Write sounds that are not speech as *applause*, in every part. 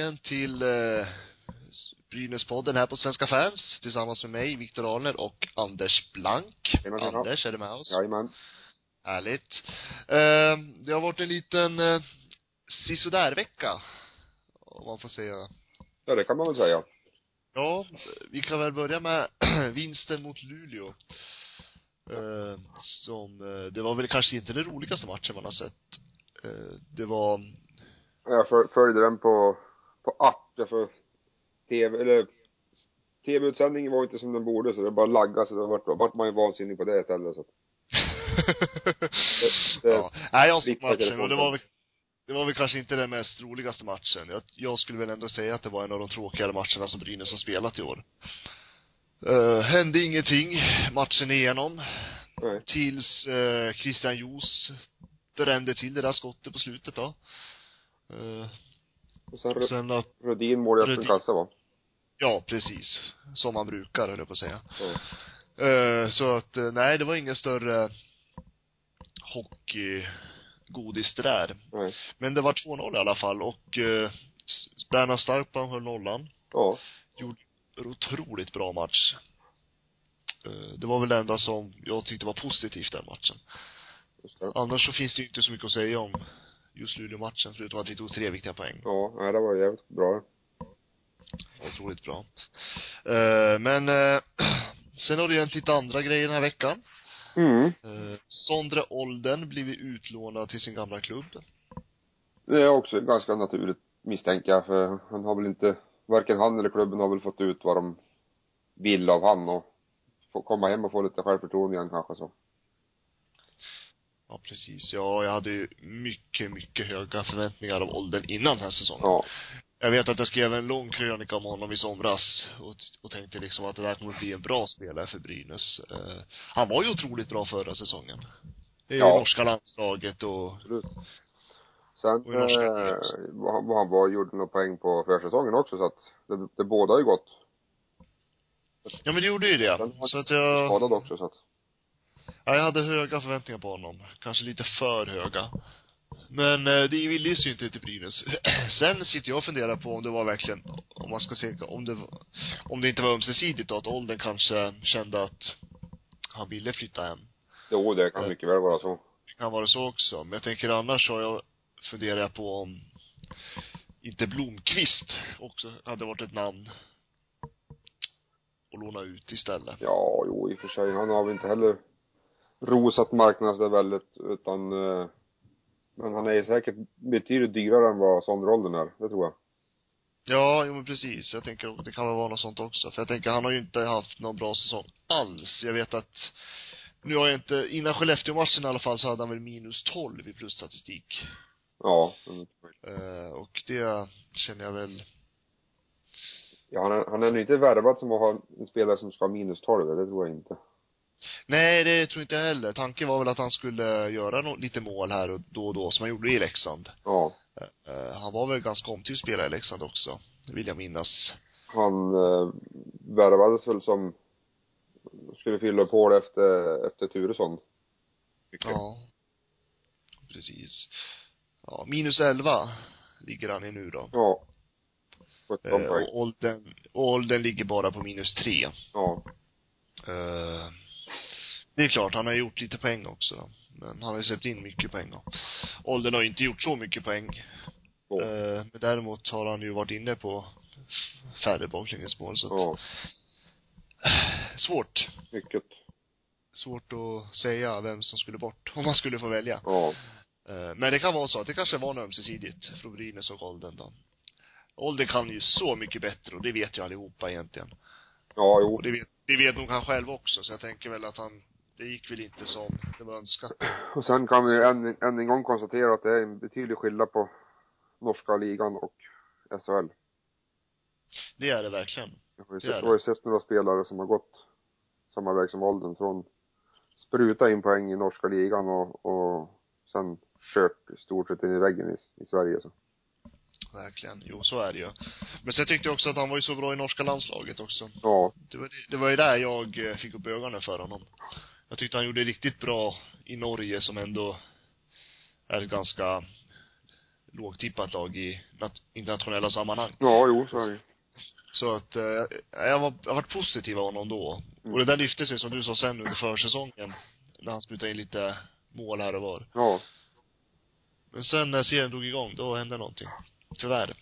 återigen till eh, Brynäspodden här på Svenska fans tillsammans med mig, Viktor Arner och Anders Blank. Jajamän. Anders, är du med oss? Jajamän. Härligt. Eh, det har varit en liten eh, sisådär-vecka, om man får säga. Ja, det kan man väl säga. Ja, vi kan väl börja med *clears throat* vinsten mot Luleå. Eh, som, det var väl kanske inte den roligaste matchen man har sett. Eh, det var, Jag följde den på, på app, därför tv, eller tv-utsändningen var inte som den borde så det bara laggade så det vart, vart man ju vansinnig på det istället så att, *laughs* det- ja. Nej, jag såg matchen och det var väl det var väl kanske inte den mest roligaste matchen. Jag, jag skulle väl ändå säga att det var en av de tråkigare matcherna som Brynäs har spelat i år. Uh, hände ingenting matchen igenom. nej. Tills uh, Christian Jos drämde till det där skottet på slutet då. Uh, Och sen sen att, Rödin mål i öppen kassa va? ja precis. Som man brukar höll jag på att säga. Ja. Eh, så att, eh, nej det var ingen större hockeygodis det där. Nej. Men det var 2-0 i alla fall och S- Bernhard Starkman höll nollan. Ja. En otroligt bra match. Eh, det var väl det enda som jag tyckte var positivt den matchen. Annars så finns det ju inte så mycket att säga om just Luleå-matchen förutom att vi tog tre viktiga poäng. Ja, nej det var jävligt bra. Otroligt bra. Eh, men eh, *clears throat* sen har det hänt lite andra grejer den här veckan. Mm. Eh, Sondre Olden blivit utlånad till sin gamla klubb. Det är också ganska naturligt misstänker jag för han har väl inte, varken han eller klubben har väl fått ut vad de vill av han och få komma hem och få lite självförtroende igen kanske så. Ja, precis. Ja, jag hade ju mycket, mycket höga förväntningar av Olden innan den här säsongen. Ja. Jag vet att jag skrev en lång krönika om honom i somras och, och tänkte liksom att det där kommer att bli en bra spelare för Brynäs. Eh, han var ju otroligt bra förra säsongen. Det är ju Ja. norska landslaget och, Absolut. Sen, Och norska eh, han- han var, gjorde några poäng på försäsongen också så att det, det båda ju gott. ja men det gjorde ju det. Sen Så att jag, Skadad också så att, ja, jag hade höga förväntningar på honom. Kanske lite för höga. Men eh, det ville ju inte till Brynäs. *clears throat* Sen sitter jag och funderar på om det var verkligen, om man ska säga, om det om det inte var ömsesidigt då, att åldern kanske kände att han ville flytta hem. jo det kan mycket väl vara så. Det kan vara så också. Men jag tänker annars har jag, funderar jag på om inte Blomqvist också hade varit ett namn att låna ut istället. Ja, jo i och för sig. Han har väl inte heller rosat marknaden väldigt utan eh, men han är ju säkert betydligt dyrare än vad Sondre är, det tror jag. Ja, jo men precis. Jag tänker det kan väl vara något sånt också. För jag tänker, han har ju inte haft någon bra säsong alls. Jag vet att, nu har jag inte, innan Skellefteå-matchen i alla fall så hade han väl minus 12 i plusstatistik. Ja. Eh, och det känner jag väl, Ja, han är, han är inte värvad som att ha en spelare som ska ha minus 12, det tror jag inte. Nej det tror inte jag heller. Tanken var väl att han skulle göra no- lite mål här och då och då som han gjorde i Leksand. Ja. Eh, han var väl ganska omtyckt spelare i Leksand också. Det vill jag minnas. Han eh, värvades väl som skulle fylla på det efter, efter Turesson. Mycket. Ja. Precis. Ja, minus 11 ligger han i nu då. Ja. 17 Eh, poäng. och åldern, åldern ligger bara på minus 3. Ja. Eh, det är klart, han har gjort lite poäng också då. Men han har ju släppt in mycket poäng då. Åldern har ju inte gjort så mycket poäng. Så. Eh, men däremot har han ju varit inne på färre baklängesmål så att, Ja. *sighs* svårt. Mycket. Svårt att säga vem som skulle bort, om man skulle få välja. Ja. Eh, Men det kan vara så att det kanske var något ömsesidigt från Brynäs och Olden då. Olden kan ju så mycket bättre och det vet ju allihopa egentligen. Ja, jo. Och det vet, det vet nog han själv också så jag tänker väl att han, det gick väl inte som det var önskat. *clears throat* Och sen kan vi än, än en gång konstatera att det är en betydlig skillnad på norska ligan och SHL. Det är det verkligen. Jag har ju sett, har ju sett några spelare som har gått samma väg som Olden från spruta in poäng i norska ligan och, och sen kört stort sett in i väggen i, i Sverige så. Verkligen. Jo, så är det ju. Men sen tyckte jag också att han var ju så bra i norska landslaget också. Ja, Det var, det, det var ju där jag eh, fick upp ögonen för honom. Jag tyckte han gjorde riktigt bra i Norge som ändå är ett ganska lågtippat lag i nat- internationella sammanhang. Ja, jo, så är det Så att, eh, jag var, jag varit positiv av honom då. Mm. Och det där lyfte sig som du sa sen under försäsongen. När han sprutade in lite mål här och var. Ja. Men sen när serien drog igång, då hände någonting. Tyvärr.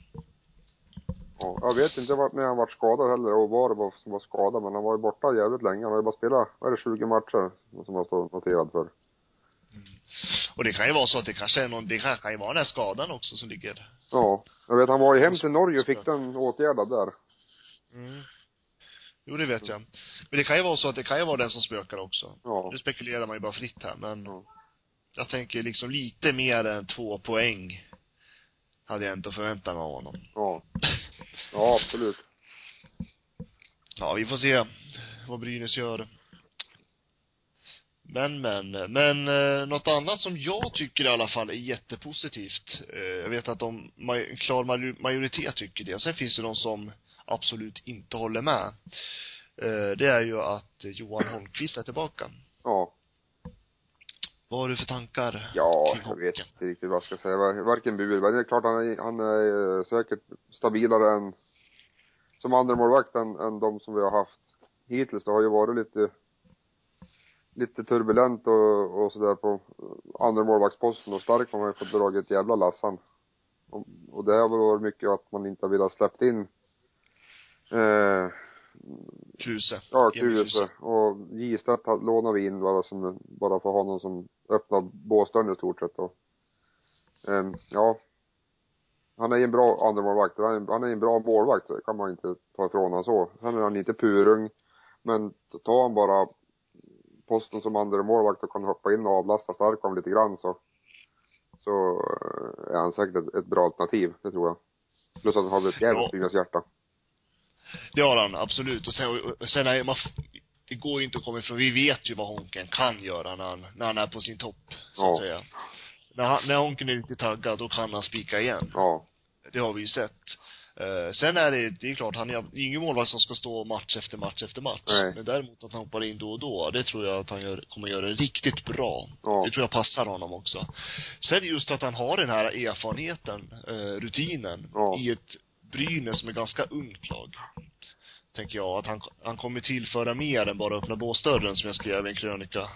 Ja, jag vet inte vart, när han varit skadad heller och var det var som var skadad, men han var ju borta jävligt länge. Han har ju bara spelat, vad är det, 20 matcher som han står noterad för. Och det kan ju vara så att det kanske är någon, det kanske kan ju vara den här skadan också som ligger. Ja. Jag vet, han var ju hem till Norge och fick den åtgärdad där. Mm. Jo, det vet jag. Men det kan ju vara så att det kan ju vara den som spökar också. Ja. Nu spekulerar man ju bara fritt här, men Ja. jag tänker liksom lite mer än två poäng hade jag inte förväntat mig av honom. Ja. *laughs* Ja, absolut. Ja, vi får se vad Brynäs gör. Men, men, men eh, något annat som jag tycker i alla fall är jättepositivt. Eh, jag vet att de, maj, klar majoritet tycker det. Sen finns det de som absolut inte håller med. Eh, det är ju att Johan Holmqvist är tillbaka. Vad har du för tankar? Ja, jag vet inte riktigt vad jag ska säga. Var- Varken bu eller bä. Det är klart han är, han är eh, säkert stabilare än, som andra målvakt än, än de som vi har haft hittills. Det har ju varit lite, lite turbulent och, och sådär på andra målvaktsposten och Starkman har ju fått dra ett jävla lass han. Och, och det har väl varit mycket att man inte har velat släppt in eh, Kruse. Ja, Kruse. Och Gistet lånar vi in bara som, bara för honom som öppnar båsdörren i stort sett och, ehm, ja. Han är ju en bra andremålvakt. Han han är en bra målvakt, så det kan man inte ta ifrån honom så. Sen är han inte purung, men tar han bara posten som andra målvakt och kan hoppa in och avlasta Starkholm lite grann så, så eh, är han säkert ett, ett bra alternativ, det tror jag. Plus att han har ett jävligt Ja. Hjärta. Det har han, absolut. Och sen, och sen är man, det går ju inte att komma ifrån, vi vet ju vad Honken kan göra när han, när han är på sin topp, så Ja. att säga. När, han, när Honken är lite taggad, då kan han spika igen. Ja. Det har vi ju sett. Eh, sen är det, det är klart, han är ingen målvakt som ska stå match efter match efter match. Nej. Men däremot att han hoppar in då och då, det tror jag att han gör, kommer göra riktigt bra. Ja. Det tror jag passar honom också. Sen just att han har den här erfarenheten, eh, rutinen, Ja. i ett Brynäs som är ganska ungt lag. Tänker jag, att han, han kommer tillföra mer än bara öppna båsdörren som jag skrev i en krönika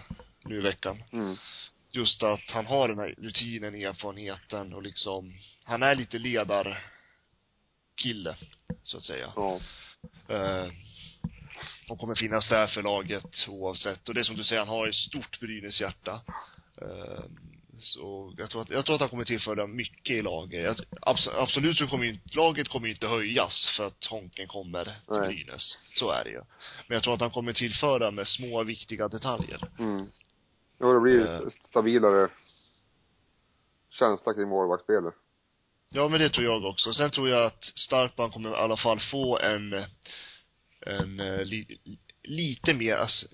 nu i veckan. Mm. Just att han har den här rutinen, erfarenheten och liksom, han är lite ledarkille, så att säga. Ja. Eh, och kommer finnas där för laget oavsett. Och det är som du säger, han har ett stort Brynäs hjärta. Eh, så jag tror att, jag tror att han kommer tillföra mycket i laget. Jag, abs, absolut så kommer ju inte, laget kommer ju inte höjas för att Honken kommer till Nej. Brynäs. Så är det ju. Men jag tror att han kommer tillföra med små viktiga detaljer. Mm. Jo, det blir ju Eh. st- stabilare känsla kring målvaktsspelet. Ja, men det tror jag också. Sen tror jag att Starkman kommer i alla fall få en, en eh, lite mer, alltså,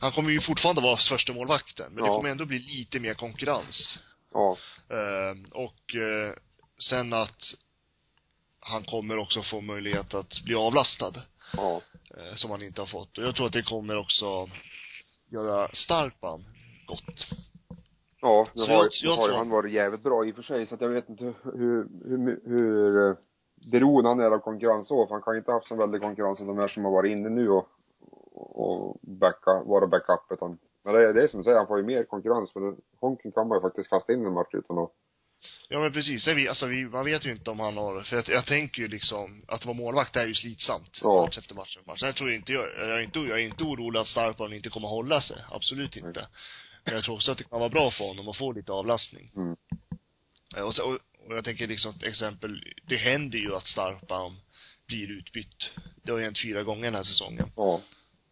han kommer ju fortfarande vara första målvakten men det Ja. kommer ändå bli lite mer konkurrens. Ja. Eh, och eh, sen att han kommer också få möjlighet att bli avlastad, Ja. eh, som han inte har fått. Och jag tror att det kommer också göra Starkman gott. Ja, nu har, jag- jag har tror- han varit jävligt bra i och för sig så att jag vet inte hur, hur, hur eh, beroende han är av konkurrens så, för han kan ju inte ha haft så väldig konkurrens som de här som har varit inne nu och, och backa, vara backup utan, men det är, det är som du säger, han får ju mer konkurrens för det- Honken kan man ju faktiskt kasta in en match utan att, Ja men precis, det vi, alltså vi, man vet ju inte om han har, för jag, jag tänker ju liksom, att vara målvakt är ju slitsamt. Ja. Match efter match efter match. Sen tror jag inte, jag, jag är inte, jag är inte orolig att Starkman inte kommer hålla sig. Absolut inte. Men jag tror också att det kan vara bra för honom att få lite avlastning. mm. Och, så, och, och jag tänker liksom till exempel, det händer ju att Starkbaum blir utbytt. Det har ju hänt fyra gånger den här säsongen. ja,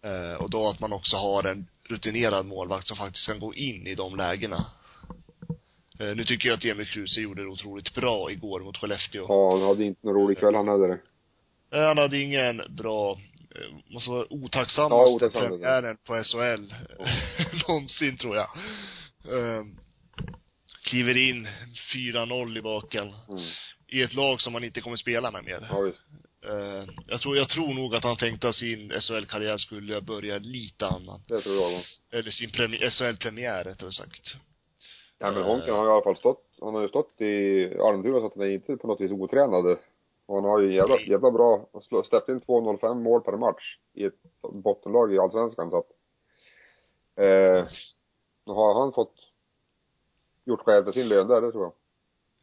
Eh, och då att man också har en rutinerad målvakt som faktiskt kan gå in i de lägena. Eh, nu tycker jag att Emil Kruse gjorde det otroligt bra igår mot Skellefteå. ja, han hade inte någon rolig kväll han heller. Eh, Han hade ingen bra, eh, måste vara Ja, otacksammaste otacksamt, premiären på SHL *laughs* någonsin tror jag. Eh, kliver in 4-0 i baken. Mm. I ett lag som man inte kommer spela med mer. Ja, visst. Eh, jag tror, jag tror nog att han tänkte att sin SHL-karriär skulle börja lite annan. Det tror jag nog. Eller sin premi- SHL-premiär rättare sagt. Ja men Eh. Honken har i alla fall stått, han har ju stått i Almtuna så att han är inte på något vis otränad. Och han har ju jävla, jävla bra, släppt in 2,05 mål per match i ett bottenlag i Allsvenskan så att, eh, då har han fått gjort skäl för sin lön där, det tror jag.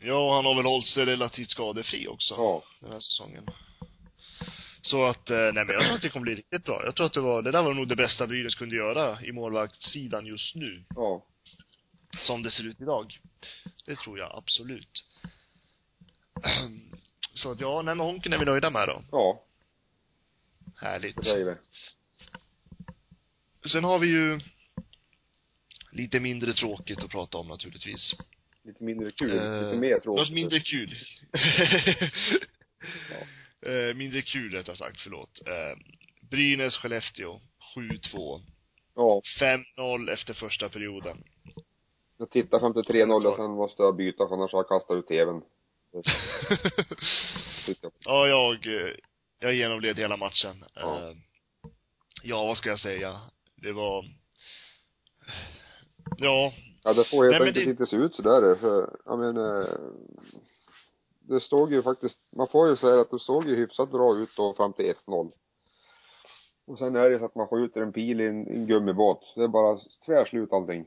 Ja, han har väl hållit sig relativt skadefri också. Ja. Den här säsongen. Så att, eh, nej men jag tror att det kommer bli riktigt bra. Jag tror att det var, det där var nog det bästa Brynäs kunde göra i målvaktssidan just nu. Ja. Som det ser ut idag. Det tror jag absolut. *clears throat* Så att ja, nej men Honken är vi nöjda med då. Ja, Härligt. det säger vi. Sen har vi ju lite mindre tråkigt att prata om naturligtvis. Lite mindre kul, Eh, lite mer tråkigt. Något mindre kul. *laughs* Eh, mindre kul rättare sagt, förlåt. Eh, Brynäs, Skellefteå, 7-2. Ja, 5-0 efter första perioden. jag tittar fram till 3-0 och sen måste jag byta för annars har jag kastat ut tvn. *laughs* Ja, jag, jag genomled hela matchen. Ja. Eh, ja, vad ska jag säga? Det var, ja, Ja, det får helt Nej, enkelt det- inte se ut sådär för, jag menar, det såg ju faktiskt, man får ju säga att det såg ju hyfsat bra ut då fram till 1-0. Och sen är det så att man skjuter en pil i en, en gummibåt. Det är bara tvärslut allting.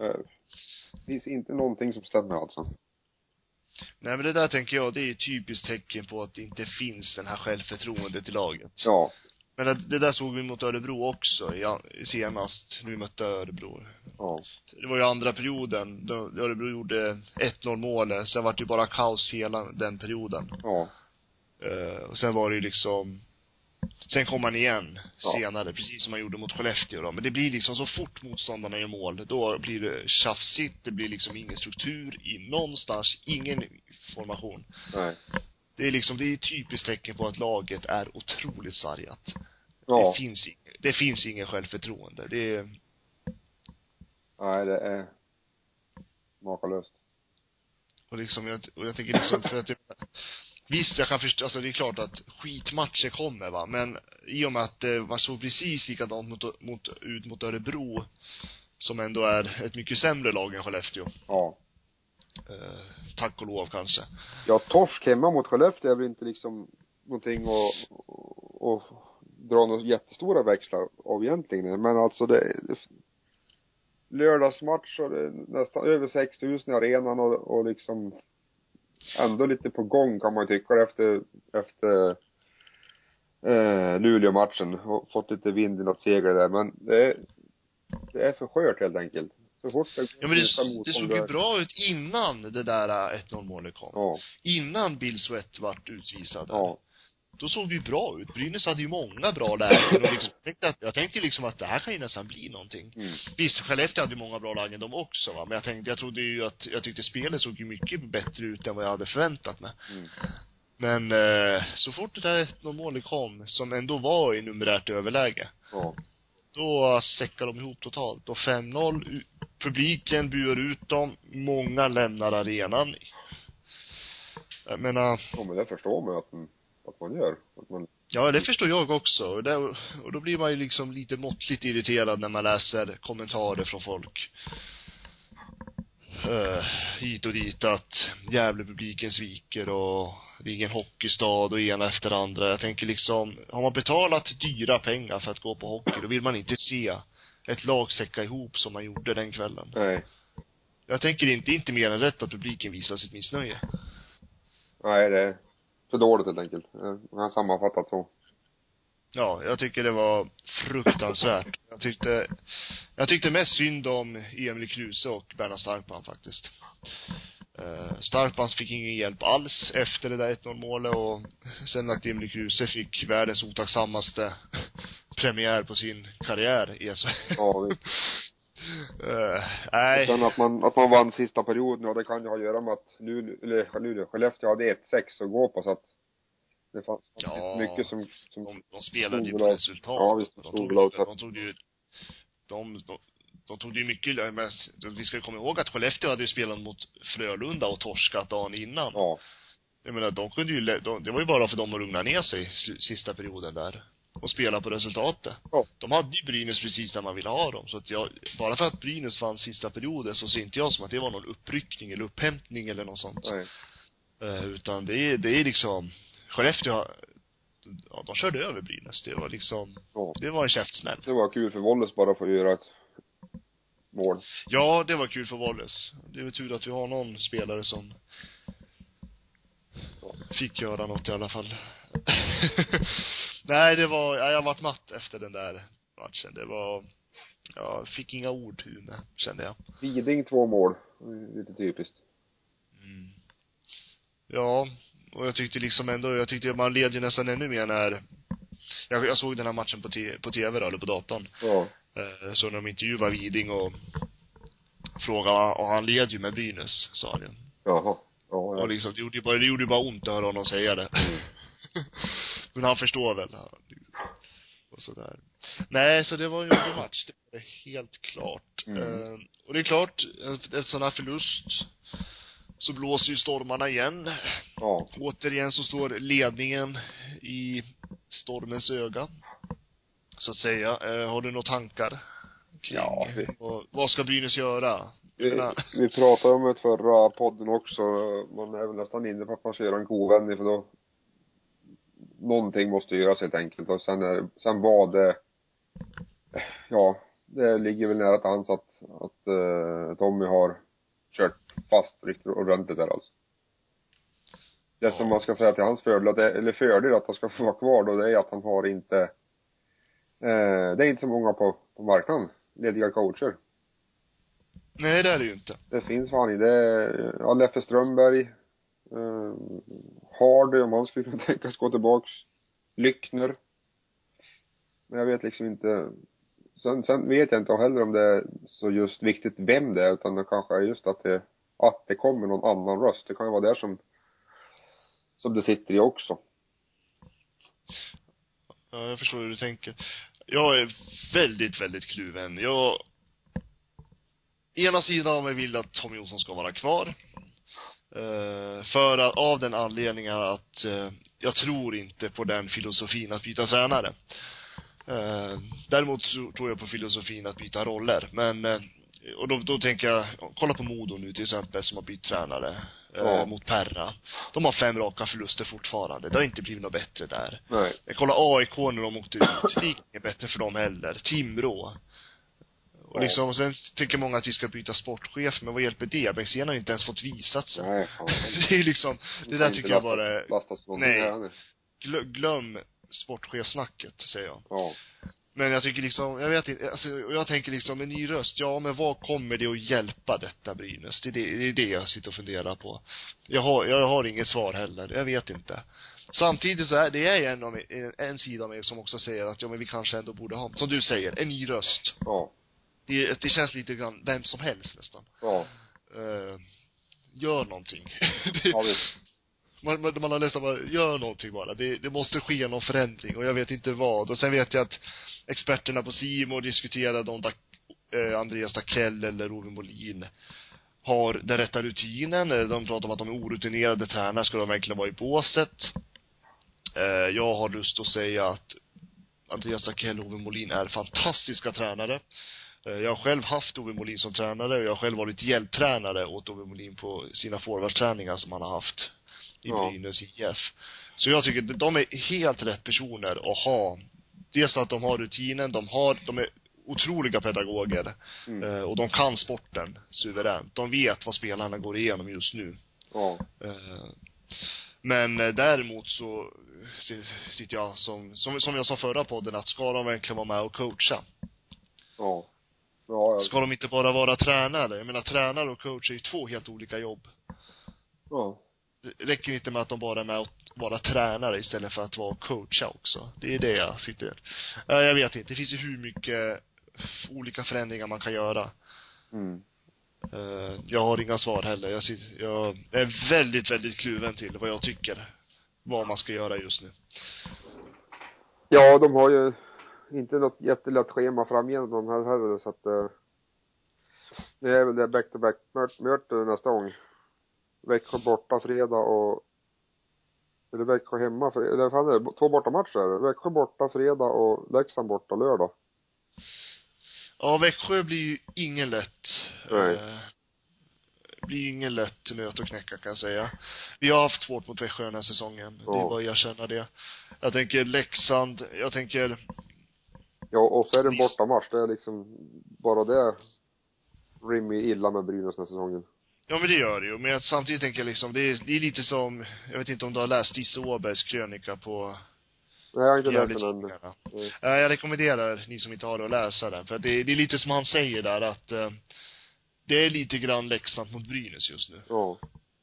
Eh, Det finns inte någonting som stämmer alltså. nej men det där tänker jag, det är ett typiskt tecken på att det inte finns den här självförtroendet i laget. Ja. Men det, det där såg vi mot Örebro också, ja, senast, nu vi mötte Örebro. Ja. Det var ju andra perioden, då Örebro gjorde 1-0 målet, sen var det ju bara kaos hela den perioden. Ja. Eh, och sen var det ju liksom, sen kom han igen Ja. senare, precis som han gjorde mot Skellefteå då. Men det blir liksom så fort motståndarna gör mål, då blir det tjafsigt, det blir liksom ingen struktur i någonstans, ingen formation. Nej. Det är liksom, det är typiskt tecken på att laget är otroligt sargat. Ja. Det finns, det finns ingen självförtroende. Det är, Nej, det är makalöst. och liksom, jag, och jag tänker liksom, för att jag, Visst, jag kan förstå, alltså det är klart att skitmatcher kommer va, men i och med att det var så precis likadant mot, mot, ut mot Örebro, som ändå är ett mycket sämre lag än Skellefteå. Ja. Eh, tack och lov kanske. Ja, torsk hemma mot Skellefteå är väl inte liksom någonting att, att, att dra några jättestora växlar av egentligen. Men alltså det, det lördagsmatch och det är nästan över 6000 i arenan och, och liksom ändå lite på gång kan man ju tycka efter, efter eh, Luleå-matchen och fått lite vind i något segel där. Men det det är för skört helt enkelt. Fort det Ja men det, det såg ju bra ut innan det där eh, 1-0 målet kom. Ja, Innan Bill Sweat vart utvisad. ja, Då såg det ju bra ut. Brynäs hade ju många bra lägen och liksom, jag tänkte att, jag tänkte liksom att det här kan ju nästan bli någonting. mm, Visst, Skellefteå hade ju många bra lägen de också va, men jag tänkte, jag trodde ju att, jag tyckte spelet såg ju mycket bättre ut än vad jag hade förväntat mig. mm. Men, eh, så fort det där 1-0 målet kom, som ändå var i numerärt överläge, ja. Då säckade de ihop totalt. Och 5-0, u- publiken buar ut dem, många lämnar arenan. Jag menar, Ja men det förstår man att, att man gör. Att man, Ja, det förstår jag också. Och, det, och då blir man ju liksom lite måttligt irriterad när man läser kommentarer från folk. Uh, hit och dit att Gävlepubliken sviker och det är ingen hockeystad och ena efter andra. Jag tänker liksom, har man betalat dyra pengar för att gå på hockey, då vill man inte se ett lag säcka ihop som man gjorde den kvällen. nej. Jag tänker inte, inte mer än rätt att publiken visar sitt missnöje. Nej, det är för dåligt helt enkelt. Eh, Jag har sammanfattat så. Ja, jag tycker det var fruktansvärt. Jag tyckte, jag tyckte mest synd om Emil Kruse och Bernhard Starkman faktiskt. Uh, Starkman fick ingen hjälp alls efter det där 1-0 målet och sen att Emil Kruse fick världens otacksammaste premiär på sin karriär i SHL. Ja, visst. *laughs* Uh, Och nej. sen att man, att man vann sista perioden, ja det kan ju ha att göra med att Luleå, eller Luleå, Skellefteå hade 1-6 att gå på så att det fanns Ja. mycket som, som De, de spelade ju på resultat. Ja, visst, de tog, de tog ju, de, de, de tog ju mycket, men vi ska ju komma ihåg att Skellefteå hade ju spelat mot Frölunda och torskat dagen innan. ja, jag menar, de kunde ju, de, det var ju bara för dem att lugna ner sig sista perioden där. Och spela på resultatet. Ja. De hade ju Brynäs precis där man ville ha dem. Så att jag, bara för att Brynäs fann sista perioden så ser inte jag som att det var någon uppryckning eller upphämtning eller något sånt. Nej. Eh, utan det är, det är liksom, Skellefteå, har- ja, de körde över Brynäs. Det var liksom, Ja. det var en käftsmäll. Det var kul för Wolles bara att få göra ett mål. Ja, det var kul för Wallace. Det är väl tur att vi har någon spelare som fick göra något i alla fall. *laughs* Nej, det var, ja, jag vart matt efter den där matchen. Det var, jag fick inga ord ur mig, kände jag. Widing två mål. Lite typiskt. Mm. Ja, och jag tyckte liksom ändå, jag tyckte man led ju nästan ännu mer när jag, jag såg den här matchen på, te, på tv då, eller på datorn. Ja. Eh, så när de intervjuade Widing och frågade, och han led ju med Brynäs, sa han ju. Jaha. Ja, Och ja. liksom, det gjorde ju bara, det gjorde ju bara ont att höra honom säga det. *laughs* Men han förstår väl. liksom. Och sådär. Nej, så det var ju en jobbig match. Det är helt klart. Mm. Eh, och det är klart, efter en sån här förlust så blåser ju stormarna igen. Ja. Återigen så står ledningen i stormens öga. Så att säga. Eh, har du några tankar? Kring, Ja, vi- och, vad ska Brynäs göra? Vi, vi pratade om det förra podden också. Man är väl nästan inne på att man ska göra en kovändning för då någonting måste göras helt enkelt och sen är, sen var det ja, det ligger väl nära till hands att, att uh, Tommy har kört fast riktigt ordentligt där alltså. Det som man ska säga till hans fördel, att det, eller fördel att han ska få vara kvar då, det är att han har inte eh, det är inte så många på, på marknaden, lediga coacher. nej det är det ju inte. Det finns fan i. Det är, ja, Leffe Strömberg, eh, Hardy om han skulle *laughs* kunna tänkas gå tillbaks. Lyckner. Men jag vet liksom inte. Sen, sen vet jag inte heller om det är så just viktigt vem det är utan det kanske är just att det, att det kommer någon annan röst. Det kan ju vara där som, som det sitter i också. Ja, jag förstår hur du tänker. Jag är väldigt, väldigt kluven. Jag ena sidan av mig vill att Tom Jonsson ska vara kvar. Eh, för att, av den anledningen att eh, jag tror inte på den filosofin att byta tränare. Eh, däremot så tror jag på filosofin att byta roller. Men, eh, och då, då tänker jag, kolla på Modo nu till exempel som har bytt tränare. Eh, Ja. mot Perra. De har fem raka förluster fortfarande. Det har inte blivit något bättre där. Nej. Jag kollar AIK när de åkte ut. Det gick inget bättre för dem heller. Timrå. Och liksom, och sen tycker många att vi ska byta sportchef, men vad hjälper det? Bengtzén har ju inte ens fått visat sig. Nej. *laughs* Det är liksom, det där tycker jag bara är, Nej. glöm sportchefsnacket, säger jag. Ja. Men jag tycker liksom, jag vet inte, alltså, jag tänker liksom en ny röst, ja men vad kommer det att hjälpa detta Brynäs? Det är det, det är det jag sitter och funderar på. Jag har, jag har inget svar heller, jag vet inte. Samtidigt så är det är en, av mig, en sida av mig som också säger att ja men vi kanske ändå borde ha, som du säger, en ny röst. Ja. Det, det känns lite grann vem som helst nästan. Ja. Uh, gör någonting. det, Ja, visst man, man, man har nästan bara, gör någonting bara. Det, det måste ske någon förändring och jag vet inte vad. Och sen vet jag att experterna på Simon diskuterade om da, eh, Andreas Dackell eller Ove Molin har den rätta rutinen. Eh, de pratar om att de är orutinerade tränare. Ska de verkligen vara i båset? Eh, jag har lust att säga att Andreas Dackell och Ove Molin är fantastiska tränare. Eh, jag har själv haft Ove Molin som tränare och jag har själv varit hjälptränare åt Ove Molin på sina forwardträningar som han har haft i Ja. Brynäs IF. Så jag tycker att de är helt rätt personer att ha. Dels att de har rutinen, de har, de är otroliga pedagoger. Mm. Eh, och de kan sporten suveränt. De vet vad spelarna går igenom just nu. Ja. Eh, men eh, däremot så si- sitter jag som, som, som jag sa förra podden, att ska de verkligen vara med och coacha? Ja. Ja, ja. Ska de inte bara vara tränare? Jag menar tränare och coach är ju två helt olika jobb. Ja. Räcker inte med att de bara är med och vara tränare istället för att vara coacha också. Det är det jag sitter, ja, jag vet inte. Det finns ju hur mycket olika förändringar man kan göra. Mm. Eh, jag har inga svar heller. Jag, sitter, jag är väldigt, väldigt kluven till vad jag tycker. Vad man ska göra just nu. Ja, de har ju inte något jättelätt schema framgenom de här heller så att eh, det är väl det back to back möte nästa gång. Växjö borta fredag och det Växjö hemma, för, eller fan är det? Två bortamatcher? Växjö borta fredag och Leksand borta lördag. Ja, Växjö blir ju ingen lätt. Nej. Eh, blir ingen lätt nöt att knäcka kan jag säga. Vi har haft svårt mot Växjö den här säsongen. Det Ja. är bara att erkänna det. Jag tänker Leksand, jag tänker, Ja, och så är det en bortamatch. Det är liksom, bara det rimmar illa med Brynäs den här säsongen. Ja men det gör det ju. Men jag, samtidigt tänker jag liksom, det är, det är lite som, jag vet inte om du har läst Disse Åbergs krönika på Nej, jag har inte läst den än. Eh, Jag rekommenderar ni som inte har det att läsa den. För det, det är lite som han säger där att eh, det är lite grann Leksand mot Brynäs just nu. Ja.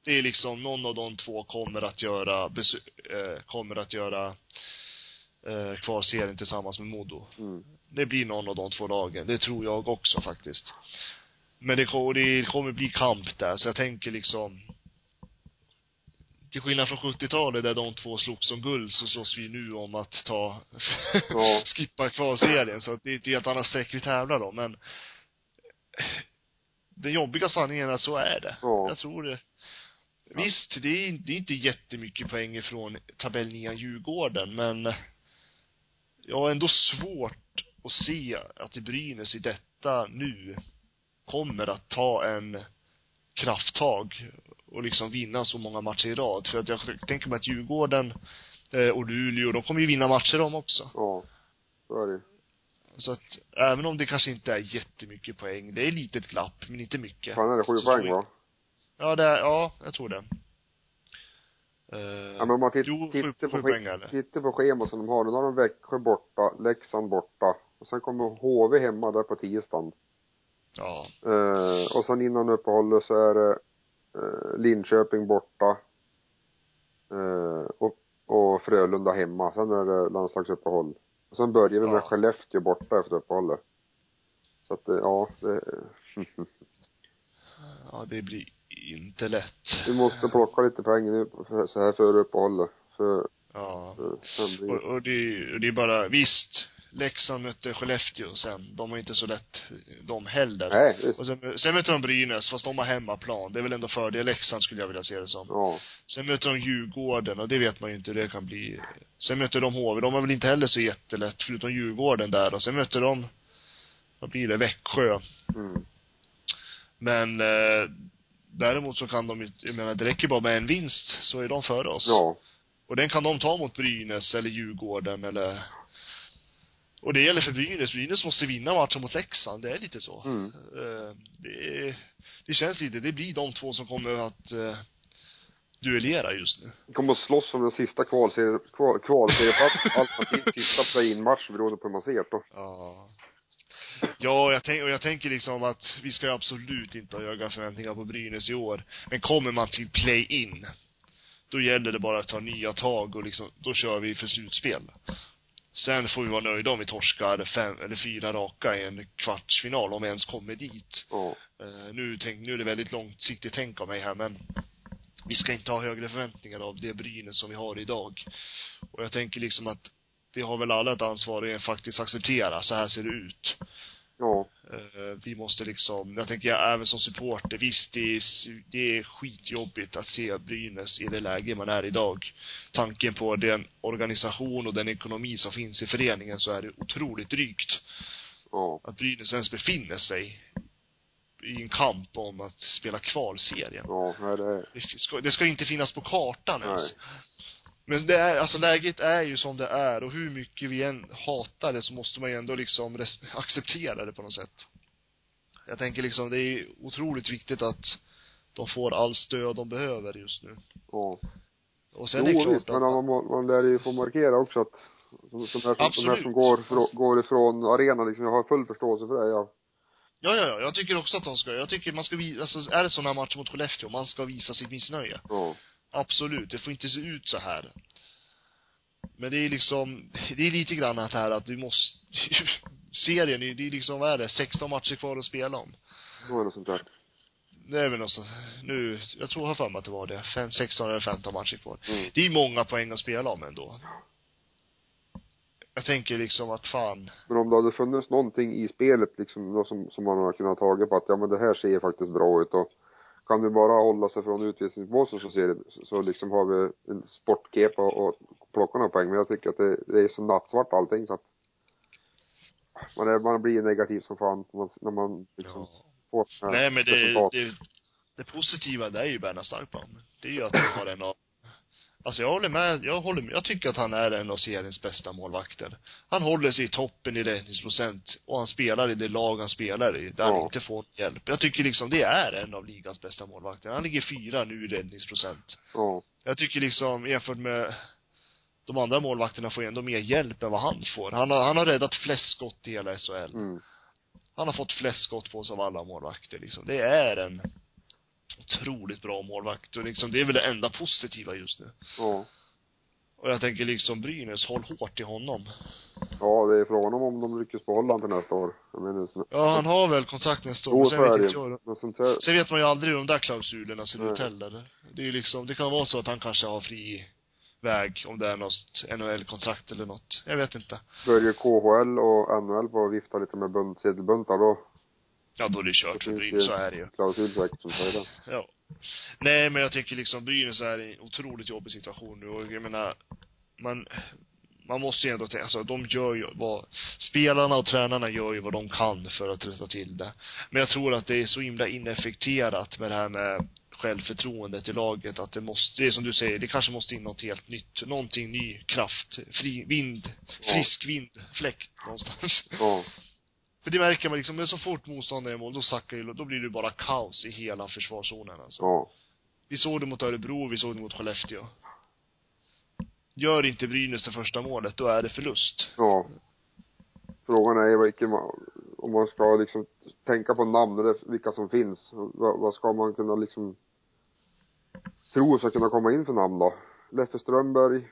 Det är liksom, någon av de två kommer att göra, eh, kommer att göra eh, kvalserien tillsammans med Modo. Mm. Det blir någon av de två lagen. Det tror jag också faktiskt. Men det, det kommer bli kamp där, så jag tänker liksom till skillnad från 70-talet där de två slogs om guld så slåss vi nu om att ta, Ja. *laughs* skippa kvalserien. Så att det är ett helt annat streck vi tävlar om, men den jobbiga sanningen är att så är det. Ja. Jag tror det. Visst, det är, det är inte jättemycket poäng ifrån tabellnian Djurgården, men jag har ändå svårt att se att Brynäs i detta nu kommer att ta en krafttag och liksom vinna så många matcher i rad. För att jag tänker mig att Djurgården eh, och Luleå, de kommer ju vinna matcher de också. Ja. Så är det. Så att även om det kanske inte är jättemycket poäng, det är ett litet glapp, men inte mycket. Fan är det sju Så poäng va? Ja, det är, ja, jag tror det. Eh, Ja men om man titt, jo, tittar på, poäng tittar på schemat som de har. Nu har de Växjö borta, Leksand borta. Och sen kommer HV hemma där på tisdagen. Ja. Eh, och sen innan uppehållet så är det eh, Linköping borta. Eh, och, och Frölunda hemma. Sen är det landslagsuppehåll. Och sen börjar vi med Ja. Skellefteå borta efter uppehållet. Så att, eh, ja, det, *laughs* Ja, det blir inte lätt. vi måste plocka lite poäng nu så här före uppehållet. För, Ja. för Och, och det, och det är bara, visst, Leksand mötte Skellefteå sen. De var inte så lätt, de heller. Nej, visst. Och sen, sen möter de Brynäs, fast de har hemmaplan. Det är väl ändå fördel Leksand skulle jag vilja se det som. Ja. Sen möter de Djurgården och det vet man ju inte hur det kan bli. Sen möter de HV, de har väl inte heller så jättelätt, förutom Djurgården där. Och sen möter de, vad blir det, Växjö. Mm. Men eh, däremot så kan de ju, jag menar det räcker bara med en vinst så är de före oss. Ja. Och den kan de ta mot Brynäs eller Djurgården eller och det gäller för Brynäs. Brynäs måste vinna matchen mot Leksand. Det är lite så. Mm. Eh, Det, är- det känns lite, det blir de två som kommer att eh, duellera just nu. Vi kommer att slåss om den sista kvalserie, kval, alternativt *laughs* sista play-in-match beroende på hur man ser då. Ja. Ja, jag, tänk, och jag tänker liksom att vi ska ju absolut inte ha höga förväntningar på Brynäs i år. Men kommer man till play-in, då gäller det bara att ta nya tag och liksom, då kör vi för slutspel. Sen får vi vara nöjda om vi torskar fem eller fyra raka i en kvartsfinal, om vi ens kommer dit. Ja. Eh, nu, tänk, nu är det väldigt långsiktigt tänk av mig här, men vi ska inte ha högre förväntningar av det Brynäs som vi har idag. Och jag tänker liksom att det har väl alla ett ansvar att faktiskt acceptera, så här ser det ut. Ja. Eh, vi måste liksom, jag tänker jag, även som supporter, visst det är, det är skitjobbigt att se Brynäs i det läge man är idag. Tanken på den organisation och den ekonomi som finns i föreningen så är det otroligt drygt Ja. att Brynäs ens befinner sig i en kamp om att spela kvalserien. Ja, nej det Det ska, det ska inte finnas på kartan ens. Men det är, alltså läget är ju som det är och hur mycket vi än hatar det så måste man ju ändå liksom *laughs* acceptera det på något sätt. Jag tänker liksom, det är otroligt viktigt att de får all stöd de behöver just nu. ja. Och sen är det jo klart visst, att, men man, man, man lär ju få markera också att de, de, här, som, här som går, frå, går ifrån arenan liksom, jag har full förståelse för det, ja. ja, ja, ja, jag tycker också att de ska, jag tycker man ska visa, alltså är det sådana här matcher mot Skellefteå, man ska visa sitt missnöje. Ja. Absolut, det får inte se ut så här. Men det är liksom, *laughs* det är lite grann att här att vi måste, *laughs* serien, det är liksom, vad är det, 16 matcher kvar att spela om. Det något sånt där. Det är väl något så, nu, jag tror har för mig att det var det, fem, 16 eller 15 matcher kvar. Mm. Det är många poäng att spela om ändå. Jag tänker liksom att fan, Men om det hade funnits någonting i spelet liksom, som, som man har kunnat tagit på att, ja men det här ser faktiskt bra ut och kan vi bara hålla sig från utvisningsbåset så ser det, så, liksom har vi en sportkepa och, och plockar några poäng. Men jag tycker att det, det är så nattsvart allting så att man, är, man blir negativ som fan när man, när man liksom Ja. får Nej men det, resultat. det, det positiva det är ju Berna Starkman. Det är ju att han har en av Alltså jag håller med, jag håller med, jag tycker att han är en av seriens bästa målvakter. Han håller sig i toppen i räddningsprocent och han spelar i det lag han spelar i, där han Ja. inte får hjälp. Jag tycker liksom det är en av ligans bästa målvakter. Han ligger fyra nu i räddningsprocent. Ja. Jag tycker liksom jämfört med de andra målvakterna får ju ändå mer hjälp än vad han får. Han har, han har räddat flest skott i hela SHL. Mm. Han har fått flest skott på sig av alla målvakter liksom. Det är en otroligt bra målvakt och liksom det är väl det enda positiva just nu. Ja. Och jag tänker liksom Brynäs, håll hårt i honom. Ja, det är frågan om de lyckas behålla honom till nästa år. Jag menar, så, Ja, han har väl kontrakt nästa år, Jo, sen vet inte jag. Men sånt här, Sen vet man ju aldrig hur de där klausulerna ser ut heller. Det är liksom, det kan vara så att han kanske har fri väg om det är något NHL-kontrakt eller något. Jag vet inte. börjar KHL och NHL på att vifta lite med bunt, sedelbuntar då Ja, då är det kört Det ju- så är det ju. klausul säkert som säger. Ja. Nej, men jag tycker liksom Brynäs är i en otroligt jobbig situation nu och jag menar, man, man måste ju ändå tänka, alltså de gör ju vad, spelarna och tränarna gör ju vad de kan för att rätta till det. Men jag tror att det är så himla ineffekterat med det här med självförtroendet i laget att det måste, det är som du säger, det kanske måste in något helt nytt. Någonting ny kraft, fri vind, frisk vind, fläkt någonstans. Ja. För det märker man liksom, men så fort motståndaren är i mål, då sackar ju, då blir det bara kaos i hela försvarszonen alltså. Ja. Vi såg det mot Örebro, vi såg det mot Skellefteå. Gör inte Brynäs det första målet, då är det förlust. Ja. Frågan är vilken man, om man ska liksom tänka på namn eller vilka som finns. Vad, vad ska man kunna liksom tro ska kunna komma in för namn då? Leffe Strömberg.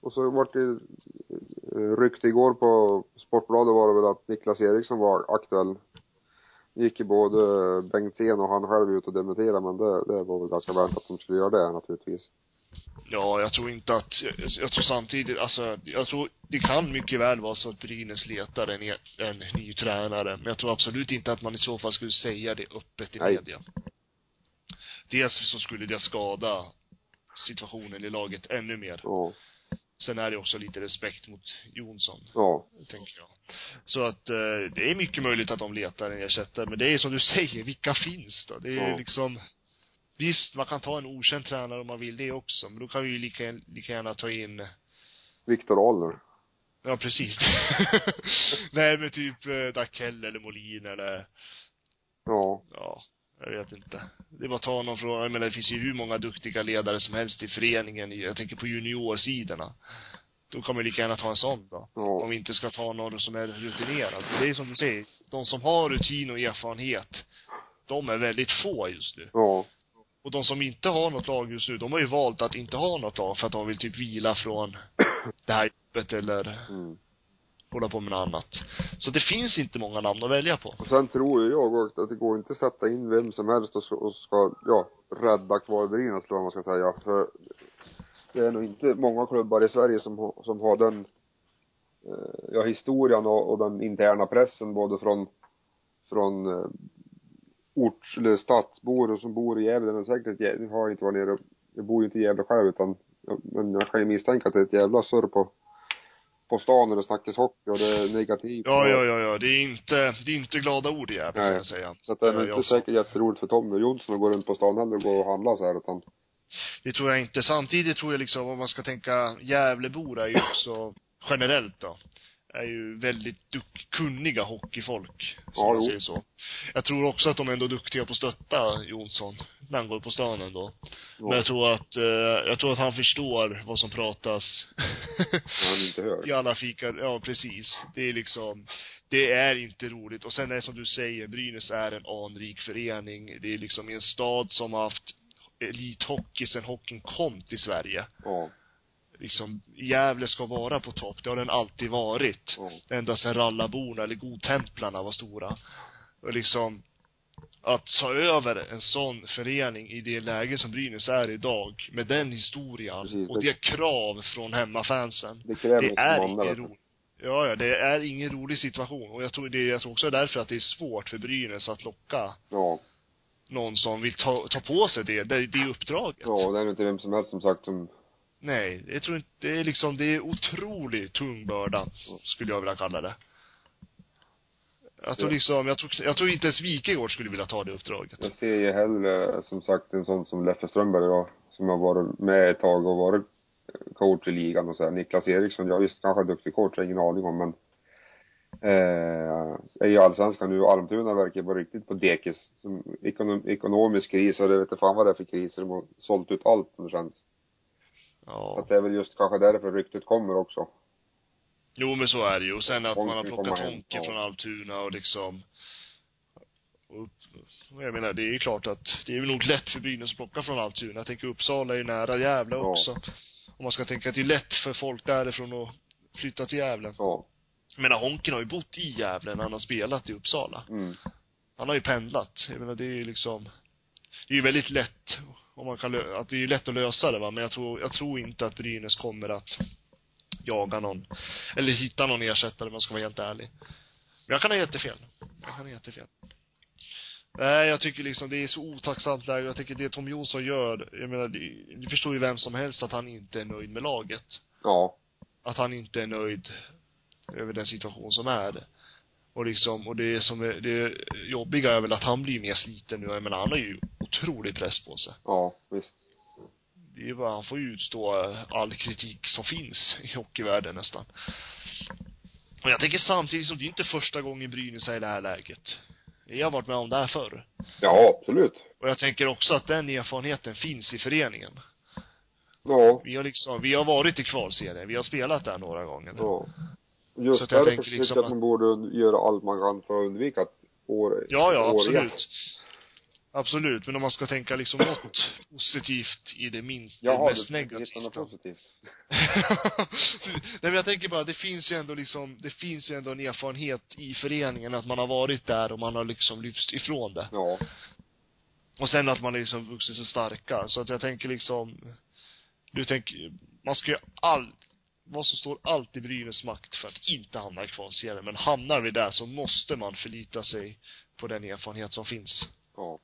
Och så vart det rykte igår på Sportbladet var det väl att Niklas Eriksson var aktuell. Gick ju både Bengtzén och han själv ut och dementerade men det, det var väl ganska väntat att de skulle göra det naturligtvis. Ja, jag tror inte att, jag, jag tror samtidigt, alltså, jag tror, det kan mycket väl vara så att Brynäs letar en, en ny tränare, men jag tror absolut inte att man i så fall skulle säga det öppet i Nej. media. Dels så skulle det skada situationen i laget ännu mer. Ja. Sen är det också lite respekt mot Jonsson. Ja. tänker jag. Så att eh, det är mycket möjligt att de letar en ersättare, men det är som du *laughs* säger, vilka finns då? Det är Ja. liksom Visst, man kan ta en okänd tränare om man vill det också, men då kan vi ju lika, lika gärna ta in Viktor Ahlner. Ja, precis. *laughs* Nej, men typ eh, Dackell eller Molin eller, Ja. ja, jag vet inte. Det är bara att ta någon från, jag menar det finns ju hur många duktiga ledare som helst i föreningen, jag tänker på juniorsidorna. Då kan man lika gärna ta en sån då. Ja. Om vi inte ska ta någon som är rutinerad. Det är som du säger, de som har rutin och erfarenhet, de är väldigt få just nu. Ja. Och de som inte har något lag just nu, de har ju valt att inte ha något lag för att de vill typ vila från *coughs* det här jobbet eller Mm hålla på med något annat. Så det finns inte många namn att välja på. Och sen tror ju jag också att det går inte att sätta in vem som helst och ska, och ska ja, rädda kvar tror jag man ska säga. För det är nog inte många klubbar i Sverige som, har- som har den, eh, ja, historien och, och den interna pressen både från, från eh, orts eller stadsbor och som bor i Gävle. Men säkert, jag nu har jag inte varit nere, jag bor ju inte i Gävle själv utan, men jag kan ju misstänka att det är ett jävla surr på, på stan när det snackas hockey och det är negativt. Ja, ja, ja, ja. Det är inte, det är inte glada ord i Gävle, kan Nej. jag säga. Så att det är Ja, inte jag- säkert jätteroligt för Tommy Jonsson att gå runt på stan heller och gå och handla så här utan Det tror jag inte. Samtidigt tror jag liksom, om man ska tänka, Gävlebor är ju också, generellt då, är ju väldigt duk- kunniga hockeyfolk. Ja, jo. säger så. Jag tror också att de är ändå duktiga på att stötta Jonsson, när han går på stan ändå. Men jag tror att, eh, jag tror att han förstår vad som pratas. han inte hör. *laughs* I alla fikar, ja precis. Det är liksom, det är inte roligt. Och sen är det som du säger, Brynäs är en anrik förening. Det är liksom en stad som har haft elithockey sen hockeyn kom till Sverige. Ja. Liksom, Gävle ska vara på topp. Det har den alltid varit. Ja. Ända sedan Rallaborna eller Godtemplarna var stora. Och liksom, att ta över en sån förening i det läge som Brynäs är idag, med den historien Precis, och det- det krav från hemmafansen. Det Det är ingen vet du. rolig Ja, ja, det är ingen rolig situation. Och jag tror det, jag tror också därför att det är svårt för Brynäs att locka Ja. någon som vill ta, ta på sig det, det, det uppdraget. Ja, det är inte vem som helst som sagt som, Nej, jag tror inte, det är liksom, det är otroligt tung börda, skulle jag vilja kalla det. Jag tror Ja. liksom, jag tror, jag tror inte ens Wikegård skulle vilja ta det uppdraget. jag ser ju hellre som sagt en sån som Leffe Strömberg då, som har varit med ett tag och varit coach i ligan och så här. Niklas Eriksson, jag visst kanske duktig coach, jag har ingen aning om men eh, är ju allsvenskan nu och Almtuna verkar vara riktigt på dekis. Som ekonom, ekonomisk kris och det vet inte fan vad det är för kriser. De har sålt ut allt som det känns. Så Ja. att det är väl just kanske därför ryktet kommer också. Jo men så är det ju. Och sen att man har plockat Honke ja. från Almtuna och liksom och, och jag menar, det är ju klart att det är väl nog lätt för Brynäs att plocka från Almtuna. Jag tänker Uppsala är ju nära Gävle Ja. också. Om man ska tänka att det är lätt för folk därifrån att flytta till Gävle. Ja. Jag menar, Honken har ju bott i Gävle när han har spelat i Uppsala. Mm. Han har ju pendlat. Jag menar, det är ju liksom det är ju väldigt lätt om man kan lö- att det är ju lätt att lösa det va, men jag tror, jag tror inte att Brynäs kommer att jaga någon, eller hitta någon ersättare om jag ska vara helt ärlig. Men jag kan ha jättefel. Jag kan ha jättefel. Nej, jag tycker liksom det är så otacksamt läge. Jag tycker det Tom Jonsson gör, jag menar, det förstår ju vem som helst att han inte är nöjd med laget. Ja. Att han inte är nöjd över den situation som är. Och liksom, och det som är, det jobbiga är väl att han blir mer sliten nu. Jag menar, han har ju otrolig press på sig. Ja, visst. Det är bara, han får ju utstå eh, all kritik som finns i hockeyvärlden nästan. Och jag tänker samtidigt som det är inte första gången Brynäs är i det här läget. Jag har varit med om det här förr. Ja, absolut. Och jag tänker också att den erfarenheten finns i föreningen. Ja. Vi har liksom, vi har varit i kvalserien, vi har spelat där några gånger. Ja. Så Just att jag tänker liksom att att- man borde göra allt man kan för att undvika att år, Ja, ja, år igen. absolut. Absolut, men om man ska tänka liksom något positivt i det min, Jaha, det mest negativa. något positivt. *laughs* Nej men jag tänker bara, det finns ju ändå liksom, det finns ju ändå en erfarenhet i föreningen att man har varit där och man har liksom lyfts ifrån det. Ja. Och sen att man liksom vuxit sig starka. Så att jag tänker liksom, du tänker, man ska ju all, vad som står allt i Brynäs makt för att inte hamna i kvalserien. Men hamnar vi där så måste man förlita sig på den erfarenhet som finns. Ja.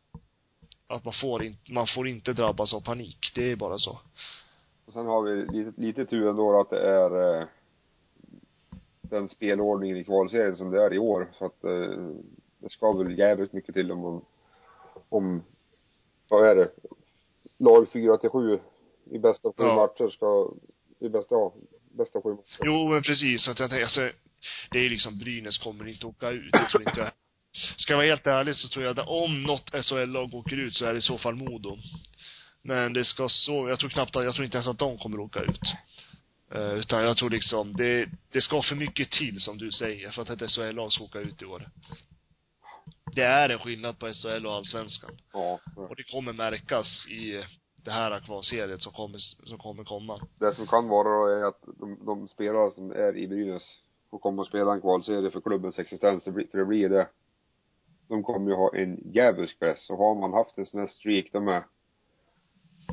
Att man får inte, man får inte drabbas av panik. Det är bara så. Och sen har vi lite, lite tur ändå att det är eh, den spelordningen i kvalserien som det är i år. Så att eh, det ska väl jävligt mycket till om man, om, vad är det, lag fyra till sju i bästa sju Ja. matcher ska, i bästa, ja, bästa sju matcher. Jo, men precis. Så att jag tänker, alltså, det är liksom, Brynäs kommer inte åka ut. Det tror inte jag. Ska jag vara helt ärlig så tror jag att om något SHL-lag åker ut så är det i så fall Modo. Men det ska så, jag tror knappt att, jag tror inte ens att de kommer åka ut. Eh, utan jag tror liksom, det, det ska för mycket till som du säger för att ett SHL-lag ska åka ut i år. Det är en skillnad på SHL och Allsvenskan. Ja. Och det kommer märkas i det här kvalseriet som kommer, som kommer komma. Det som kan vara då är att de, de spelare som är i Brynäs får komma och spela en kvalserie för klubbens existens, det blir, för det blir det. De kommer ju ha en djävulsk press. Och har man haft en sån här streak, de är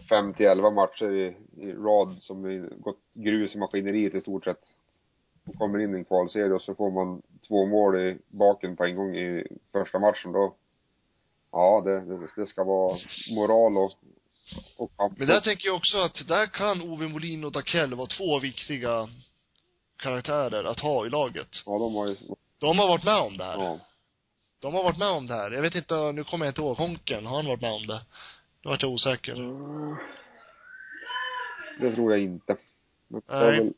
fem till elva matcher i, i rad som är gått grus i maskineriet i stort sett. Och kommer in i en kvalserie och så får man två mål i baken på en gång i första matchen då. Ja, det, det, det ska vara moral och, och kamp. Men där tänker jag också att där kan Ove Molin och Dakell vara två viktiga karaktärer att ha i laget. Ja, de har ju, De har varit med om det här. ja. De har varit med om det här. Jag vet inte, nu kommer jag inte ihåg, Honken, har han varit med om det? Nu vart jag osäker. Mm. Det tror jag inte. Nej.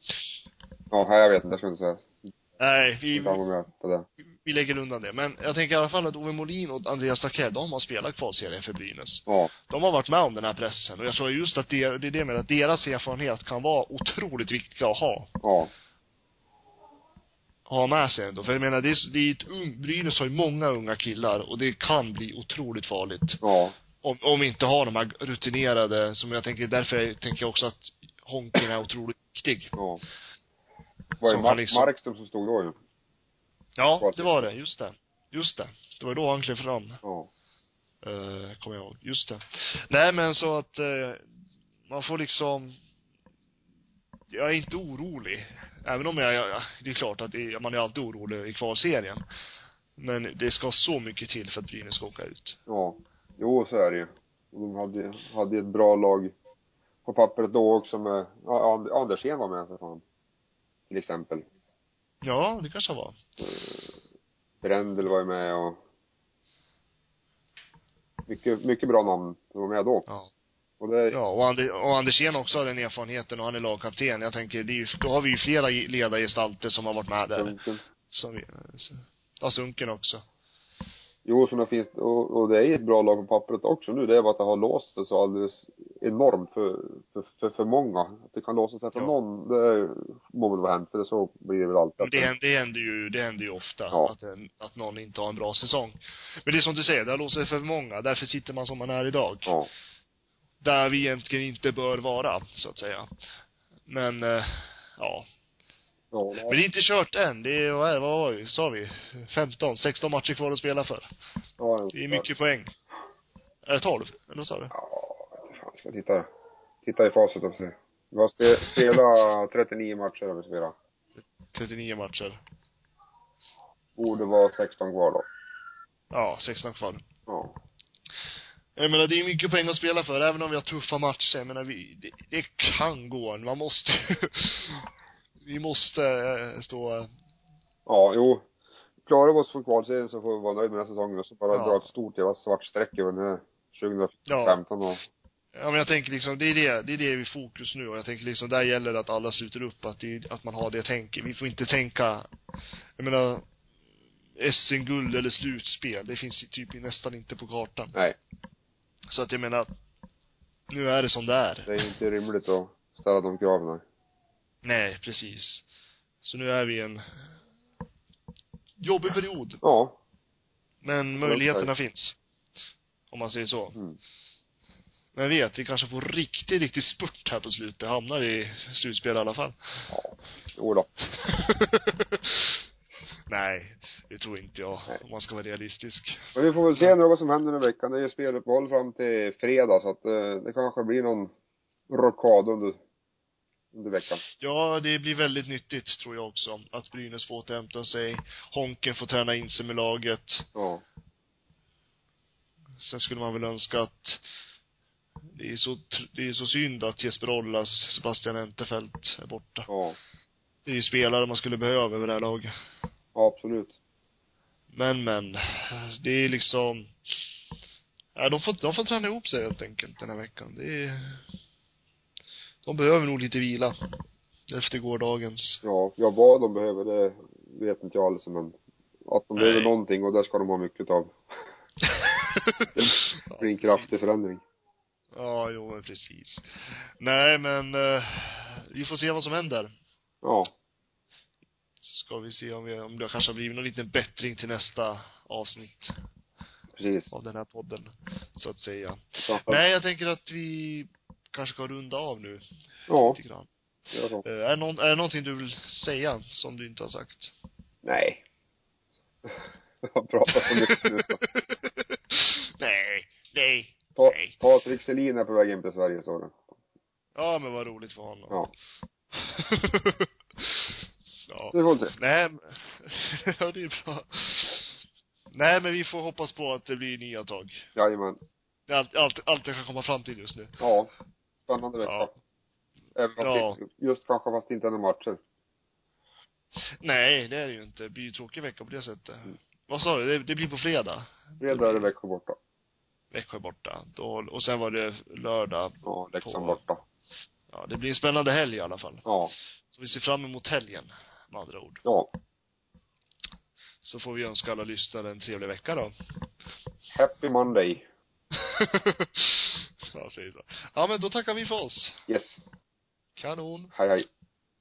ja, jag vet inte, jag ska inte säga. Nej, vi, på det. Vi lägger undan det. Men jag tänker i alla fall att Ove Molin och Andreas Dakell, de har spelat kvalserien för Brynäs. Ja, De har varit med om den här pressen. Och jag tror just att det, det är det med att deras erfarenhet kan vara otroligt viktiga att ha. ja, ha med sig ändå. För jag menar, det är, det är ett ung, Brynäs har ju många unga killar och det kan bli otroligt farligt. ja, Om, om vi inte har de här rutinerade, som jag tänker, därför tänker jag också att Honken är otroligt viktig. ja. Var det Som Mar- han liksom- Markström som stod då ju? Ja, det var det. Just det. Just det. Det var då han klev fram. Ja. Uh, kommer jag ihåg. Just det. Nej men så att, eh, man får liksom jag är inte orolig. Även om jag, jag det är klart att det, man är alltid orolig i kvalserien. Men det ska så mycket till för att Brynäs ska åka ut. Ja. Jo, så är det ju. De hade, hade ett bra lag på pappret då också med, ja, And- Andersén var med för fan. Till exempel. Ja, det kanske var. Brändel var ju med och mycket, mycket bra namn som var med då. Ja. Och det, Ja, och, Ander, och Andersén också har den erfarenheten och han är lagkapten. Jag tänker, det är ju, då har vi ju flera ledargestalter som har varit med där. Sunken. Som vi, så- ja, Sunken också. Jo, så finns, och, och det är ett bra lag på pappret också nu. Det är bara att det har låst sig så alldeles enormt för, för, för, för många. Att det kan låsa sig för Ja. någon, det må väl vara hänt, för det så blir det väl alltid. Men det, händer- det händer ju, det händer ju ofta. Ja. Att, en, att någon inte har en bra säsong. Men det är som du säger, det har låst sig för många. Därför sitter man som man är idag. Ja. Där vi egentligen inte bör vara, så att säga. Men, eh, ja. Ja, Men det är inte kört än. Det är, vad, vad var vi, sa vi? 15, 16 matcher kvar att spela för. ja, Det är mycket poäng. Är det 12? Eller vad sa du? Ja, fan, ska titta, titta i facit och se. Vi har spe, spelat 39 matcher har vi spelat. 39 matcher. Borde vara 16 kvar då. Ja, 16 kvar. Ja. Jag menar, det är mycket poäng att spela för, även om vi har tuffa matcher. Jag menar, vi, det, det kan gå. Man måste Vi måste eh, stå, Ja, jo. Klarar vi oss för kvalserien så får vi vara nöjda med den säsongen och så bara Ja. dra ett stort jävla svart streck över den här 2015 och ja men jag tänker liksom, det är det, det är det vi fokus nu och jag tänker liksom, där gäller det att alla sluter upp, att det, att man har det tänket. Vi får inte tänka, jag menar, SM-guld eller slutspel, det finns ju typ nästan inte på kartan. nej, Så att jag menar, nu är det som det är. det är inte rimligt att ställa de kraven. Nej, precis. Så nu är vi i en jobbig period. Ja. Men möjligheterna finns. Om man säger så. Mm. Men vet, vi kanske får riktigt, riktigt spurt här på slutet. Hamnar i slutspel i alla fall. Ja. Jo då. *laughs* Nej, det tror inte jag. Nej. Om man ska vara realistisk. Men vi får väl se nu vad som händer den veckan. Det är ju speluppehåll fram till fredag så att eh, det kanske blir någon rockad under, under veckan. Ja, det blir väldigt nyttigt tror jag också. Att Brynäs får återhämta sig. Honken får träna in sig med laget. Ja. Sen skulle man väl önska att det är så, det är så synd att Jesper Ollas, Sebastian Entefelt är borta. Ja. Det är ju spelare man skulle behöva över det här laget. Ja, absolut. Men, men. Det är liksom, ja, de får, de får träna ihop sig helt enkelt den här veckan. Det är, de behöver nog lite vila. Efter gårdagens. Ja, ja vad de behöver det vet inte jag alls men att de Nej. behöver någonting och där ska de ha mycket av. *laughs* Det blir en kraftig förändring. Ja, jo, men precis. Nej, men eh, vi får se vad som händer. Ja. Ska vi se om, vi, om det kanske har blivit någon liten bättring till nästa avsnitt Precis. av den här podden, så att säga. Kanske- Nej, jag tänker att vi kanske ska runda av nu, Ja, lite grann. så. Eh, är, det någon, är det någonting du vill säga som du inte har sagt? Nej. Jag har pratat så mycket nu nej, nej. Pa Nej. Patrik Selin är på väg in till Sverige sa du. Ja, men vad roligt för honom. Ja. *laughs* ja. Vi får se. Nej, men- *laughs* ja det är bra. Nej, men vi får hoppas på att det blir nya tag. Jajamän. Det är allt, allt, allt jag kan komma fram till just nu. Ja. Spännande vecka. Ja. Även fast Ja. det, just kanske fast inte är några matcher. Nej, det är det ju inte. Det blir ju tråkig vecka på det sättet. Vad sa du? Det, det blir på fredag? Fredag är det veckor borta. Växjö borta. Då, och sen var det lördag. Ja, Leksand På- borta. Ja, det blir en spännande helg i alla fall. Ja. Så vi ser fram emot helgen, med andra ord. Ja. Så får vi önska alla lyssnare en trevlig vecka då. Happy Monday. *laughs* ja, säger så. Ja, men då tackar vi för oss. Yes. Kanon. Hej hej.